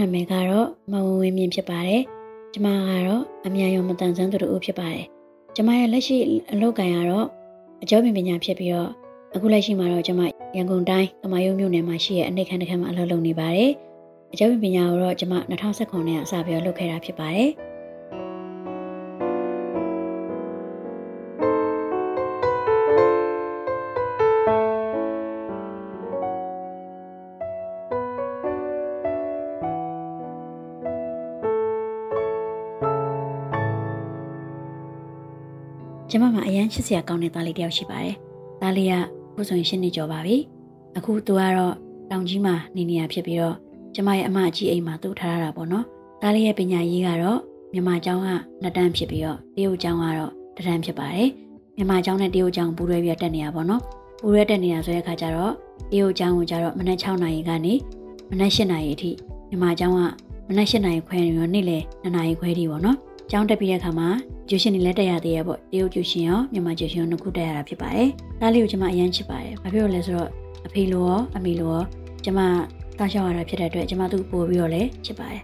နာမည်ကတော့မဝဝင်းမြင့်ဖြစ်ပါတယ်ကျမကတော့အမြန်ရုံမတန်ဆန်းသူတို့ဖြစ်ပါတယ်ကျမရဲ့လက်ရှိအလုပ်ကိုင်ကတော့အကျော်ပင်ပညာဖြစ်ပြီးတော့အခုလက်ရှိမှာတော့ကျမရန်ကုန်တိုင်းကမာယုံမြို့နယ်မှာရှိတဲ့အနှိတ်ခမ်းတစ်ခမ်းမှာအလုပ်လုပ်နေပါတယ်အကျော်ပင်ပညာကိုတော့ကျမ2019ခုနှစ်ကစပြီးတော့လုပ်ခဲ့တာဖြစ်ပါတယ် ကျမမှာအရန်ချစ်စရာကောင်းတဲ့သားလေးတစ်ယောက်ရှိပါတယ်။သားလေးကခုဆိုရင်ရှင်းနေကြောပါပြီ။အခုသူကတော့တောင်ကြီးမှာနေနေရဖြစ်ပြီးတော့ကျမရဲ့အမအကြီးအိမ်မှာသူ့ထားရတာပေါ့နော်။သားလေးရဲ့ပညာရေးကတော့မြန်မာကျောင်းကနှစ်တန်းဖြစ်ပြီးတော့တရုတ်ကျောင်းကတော့တစ်တန်းဖြစ်ပါတယ်။မြန်မာကျောင်းနဲ့တရုတ်ကျောင်းပူးတွဲပြီးတက်နေရပါတော့။ပူးတွဲတက်နေတာဆိုတဲ့အခါကျတော့တရုတ်ကျောင်းကိုကျတော့မနက်6နာရီကနေမနက်8နာရီအထိမြန်မာကျောင်းကမနက်8နာရီခွဲနေရောနေ့လယ်2နာရီခွဲထိပေါ့နော်။ ကျောင်းတက်ပြီးတဲ့အခါမှာကျူရှင်တွေလည်းတက်ရသေးရပေါ့တရုတ်ကျူရှင်ရောမြန်မာကျူရှင်ရောနှစ်ခုတက်ရတာဖြစ်ပါတယ်။ဒါလေးကိုကျွန်မအရင်ချစ်ပါတယ်။ဘာဖြစ်လို့လဲဆိုတော့အဖေလိုရောအမေလိုရောကျွန်မတားရှောက်ရတာဖြစ်တဲ့အတွက်ကျွန်မသူ့ပို့ပြီးတော့လည်းချစ်ပါတယ်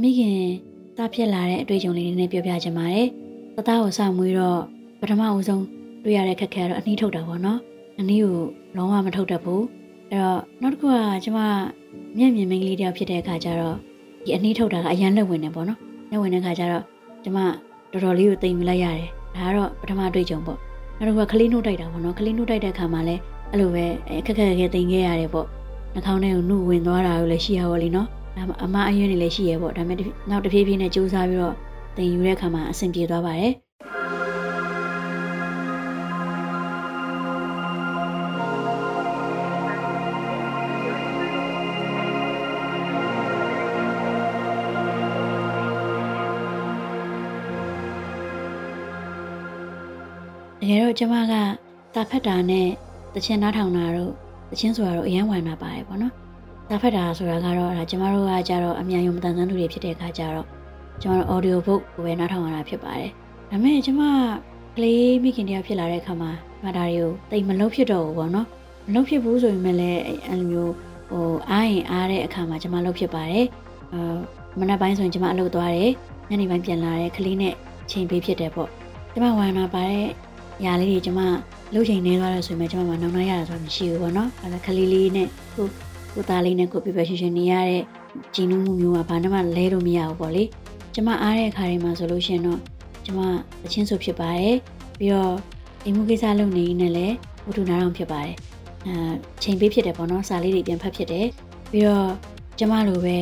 မမိခင်သားဖြစ်လာတဲ့အတွေ့အကြုံလေးတွေနဲ့ပြောပြချင်ပါတယ်။သားသားကိုစမွေးတော့ပထမအဦးဆုံးတွေ့ရတဲ့ခက်ခဲကတော့အနှီးထုတ်တာပေါ့နော်။အနှီးကိုလုံးဝမထုတ်တတ်ဘူး။အဲ့တော့နောက်တစ်ခုကကျွန်မမျက်မြင်မိန်းကလေးတယောက်ဖြစ်တဲ့အခါကျတော့ဒီအနှီးထုတ်တာကအရန်လက်ဝင်နေပေါ့နော်။လက်ဝင်တဲ့အခါကျတော့ကျွန်မတော်တော်လေးကိုသိမ်ယူလိုက်ရတယ်။ဒါကတော့ပထမအတွေ့အကြုံပေါ့။နောက်တစ်ခုကကလေးနှုတ်တိုက်တာပေါ့နော်။ကလေးနှုတ်တိုက်တဲ့အခါမှာလည်းအဲ့လိုပဲအခက်ခက်ခဲသိမ်ခဲ့ရတယ်ပေါ့။နှာခေါင်းထဲကိုနှုတ်ဝင်သွားတာကိုလည်းရှိရပါလိမ့်နော်။ ဒါအမအယွန်းနေလည်းရှိရဲပေါ့ဒါပေမဲ့နောက်တစ်ဖြည်းဖြည်းနဲ့စူးစမ်းပြီးတော့တင်ယူတဲ့အခါမှာအဆင်ပြေသွားပါတယ်တကယ်တော့ကျမကတာဖက်တာနဲ့တခြင်းနားထောင်တာတို့တခြင်းဆိုတာတို့အရန်ဝိုင်မှာပါတယ်ပေါ့နော် တာဖတ်တာဆိုတာကတော့ဒါကျမတို့ကကြတော့အမြန်ယုံမတန်ဆန်းသူတွေဖြစ်တဲ့အခါကျတော့ကျမတို့ audio book ကိုပဲနားထောင်ရတာဖြစ်ပါတယ်။ဒါပေမဲ့ကျမကလေးမိခင်တယောက်ဖြစ်လာတဲ့အခါမှာမဒါတွေကိုတိတ်မလုံးဖြစ်တော့ဘူးပေါ့နော်။မလုံးဖြစ်ဘူးဆိုရင်လည်းအဲ့လိုမျိုးဟိုအားရင်အားတဲ့အခါမှာကျမလုံးဖြစ်ပါတယ်။အာမနက်ပိုင်းဆိုရင်ကျမအလုပ်သွားတယ်။ညနေပိုင်းပြန်လာတယ်ကလေးနဲ့ချိန်ပေးဖြစ်တယ်ပေါ့။ကျမဝိုင်းမှာပါတဲ့ຢာလေးတွေကျမလှုပ်ချိန်နေသွားတယ်ဆိုရင်ကျမမနောက်နောက်ရတာဆိုတာမရှိဘူးပေါ့နော်။အဲဒါကလေးလေးနဲ့ခု ကိုသားလေးနဲ့ကိုပြပြရှင်ရှင်နေရတဲ့ဂျင်းနူးမှုမျိုးကဘာမှလဲလို့မရဘူးပေါ့လေကျမအားတဲ့အခါတွေမှာဆိုလို့ရှင်တော့ကျမအချင်းဆိုဖြစ်ပါတယ်ပြီးတော့အိမ်မှုကိစ္စလုပ်နေနေလည်းဝတ္ထုနာတော်ဖြစ်ပါတယ်အဲချိန်ပေးဖြစ်တယ်ပေါ့နော်စာလေးတွေပြန်ဖတ်ဖြစ်တယ်ပြီးတော့ကျမလိုပဲ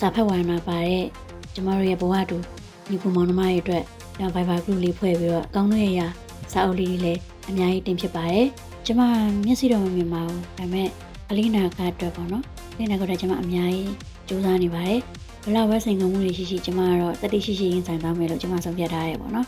စာဖတ်ဝိုင်းမှာပါတဲ့ကျမတို့ရဲ့ဘဝတူညီကူမောင်နှမရဲ့အတွက်ကျွန်တော် Viber group လေးဖွဲ့ပြီးတော့အကောင်းတို့ရဲ့ရာစာအုပ်လေးတွေလည်းအများကြီးတင်ဖြစ်ပါတယ်ကျမမျက်စိတော့မမြင်ပါဘူးဒါပေမဲ့ အလေးနာကအတွက်ပေါ့နော်အလေးနာကတော့ကျွန်မအများကြီးစူးစမ်းနေပါတယ်ဘလောက်ပဲစိန်ခေါ်မှုတွေရှိရှိကျွန်မကတော့တတိရှိရှိရင်ဆိုင်သွားမယ်လို့ကျွန်မဆုံးဖြတ်ထားရတယ်ပေါ့နော်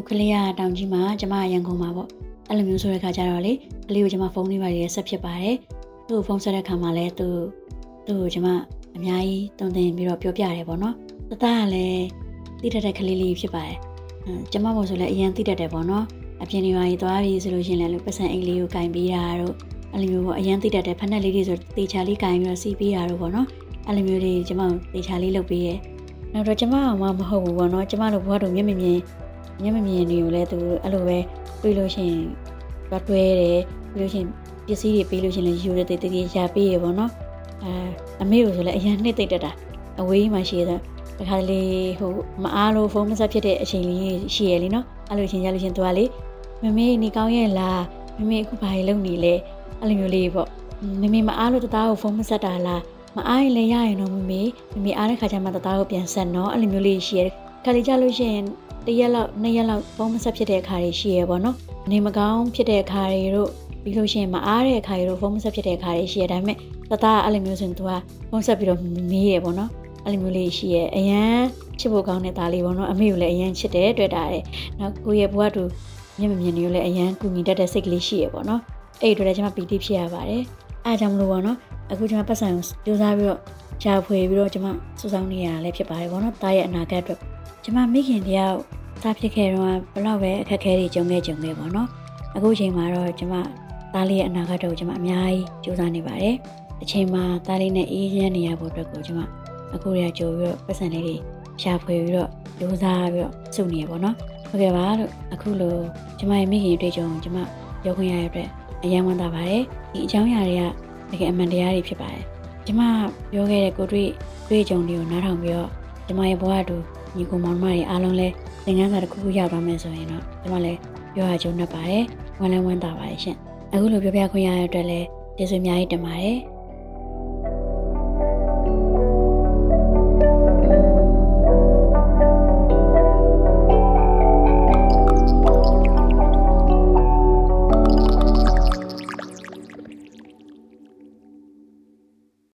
ခုကလေးကတောင်ကြီးမှာကျမရန်ကုန်မှာပေါ့အဲ့လိုမျိုးဆိုတဲ့ခါကျတော့လေကလေးကိုကျမဖုန်းလေးပါရေးဆက်ဖြစ်ပါတယ်သူ့ကိုဖုန်းဆက်တဲ့ခါမှာလည်းသူသူ့ကိုကျမအများကြီးတုံသင်ပြီးတော့ပြောပြတယ်ပေါ့နော်တသားကလည်းတိတတ်တဲ့ကလေးလေးဖြစ်ပါတယ်ကျမမို့ဆိုလည်းအရင်တိတတ်တယ်ပေါ့နော်အပြင်နေပါရေးသွားပြီးဆိုလို့ရှင်လည်းပတ်စံအိတ်လေးကိုကင်ပေးတာတို့အဲ့လိုမျိုးပေါ့အရင်တိတတ်တဲ့ဖက်နက်လေးတွေဆိုတေချာလေးကင်ပြီးတော့စီးပေးတာတို့ပေါ့နော်အဲ့လိုမျိုးလေးကျမတေချာလေးလုပ်ပေးရဲနောက်တော့ကျမကမှမဟုတ်ဘူးပေါ့နော်ကျမတို့ဘဝတို့မျက်မြင် မြင်မျက်မမြင်တွေကိုလည်းသူအဲ့လိုပဲတွေးလို့ရှိရင်တော့တွဲတယ်ပြီးလို့ရှိရင်ပစ္စည်းတွေပေးလို့ရှိရင်လည်းယူရတဲ့တည်းတည်းရပေးရပေါ့နော်အဲအမေကိုဆိုလည်းအရင်နှစ်သိတတ်တာအဝေးမှာရှိတဲ့တခါလေဟိုမအားလို့ဖုန်းမဆက်ဖြစ်တဲ့အချိန်လေးရှိရလေနော်အဲ့လိုချင်းရလို့ရှင်သူကလေမမေနေကောင်းရဲ့လားမမေအခုဘာလုပ်နေလဲအဲ့လိုမျိုးလေးပေါ့မမေမအားလို့တသားကိုဖုန်းမဆက်တာလားမအားရင်လည်းရရင်တော့မမေမမေအားတဲ့ခါကျမှတသားကိုပြန်ဆက်နော်အဲ့လိုမျိုးလေးရှိရခါလီကြလို့ရှိရင် တစ်ရက်လောက်နှစ်ရက်လောက်ဖုန်းမဆက်ဖြစ်တဲ့အခါတွေရှိရပေါ့နော်အနေမကောင်းဖြစ်တဲ့အခါတွေတို့ပြီးလို့ရှိရင်မအားတဲ့အခါတွေတို့ဖုန်းမဆက်ဖြစ်တဲ့အခါတွေရှိရဒါပေမဲ့တသားအဲ့လိုမျိုးဆိုရင် तू ကဖုန်းဆက်ပြီးတော့မေးရပေါ့နော်အဲ့လိုမျိုးလေးရှိရအရန်ချစ်ဖို့ကောင်းတဲ့သားလေးပေါ့နော်အမေကိုလည်းအရန်ချစ်တယ်တွေ့တာတယ်နောက်ကိုရဲ့ဘဝတူမျက်မမြင်နေကိုလည်းအရန်ကူညီတတ်တဲ့စိတ်ကလေးရှိရပေါ့နော်အဲ့ဒီတော့လည်းကျွန်မပီတိဖြစ်ရပါတယ်အားကြောင့်မလို့ပေါ့နော်အခုကျွန်မပတ်စံကိုစူးစမ်းပြီးတော့ရှာဖွေပြီးတော့ကျွန်မစူးစောင်းနေရတာလည်းဖြစ်ပါတယ်ပေါ့နော်တားရဲ့အနာဂတ်အတွက် ကျွန်မမိခင်တယောက်စားဖြစ်ခဲ့တော့ဘလောက်ပဲအခက်အခဲတွေကြုံခဲ့ကြုံခဲ့ပေါ့နော်အခုချိန်မှာတော့ကျွန်မသားလေးရဲ့အနာဂတ်အတွက်ကိုကျွန်မအများကြီးစူးစမ်းနေပါတယ်အချိန်မှာသားလေးနဲ့အေးချမ်းနေရဖို့အတွက်ကိုကျွန်မအခုရကြိုပြီးတော့ပတ်စံလေးတွေရှာဖွေပြီးတော့စူးစမ်းပြီးတော့စုနေရပေါ့နော်ဟုတ်ကဲ့ပါလို့အခုလိုကျွန်မရဲ့မိခင်တွေ့ကြုံကျွန်မပြောခွင့်ရတဲ့အတွက်အယံဝမ်းသာပါတယ်ဒီအကြောင်းအရာတွေကတကယ်အမှန်တရားတွေဖြစ်ပါတယ်ကျွန်မပြောခဲ့တဲ့ကိုတွေ့တွေ့ကြုံတွေကိုနားထောင်ပြီးတော့ကျွန်မရဲ့ဘဝတူ ညီကိုမောင်မတွေအားလုံးလဲသင်ခန်းစာတစ်ခုခုရောက်သွားမယ်ဆိုရင်တော့ကျွန်မလည်းပြောရကြုံနဲ့ပါတယ်ဝမ်းလည်းဝမ်းသာပါတယ်ရှင်အခုလိုပြောပြခွင့်ရတဲ့အတွက်လည်းကျေးဇူးအများကြီးတင်ပါတယ်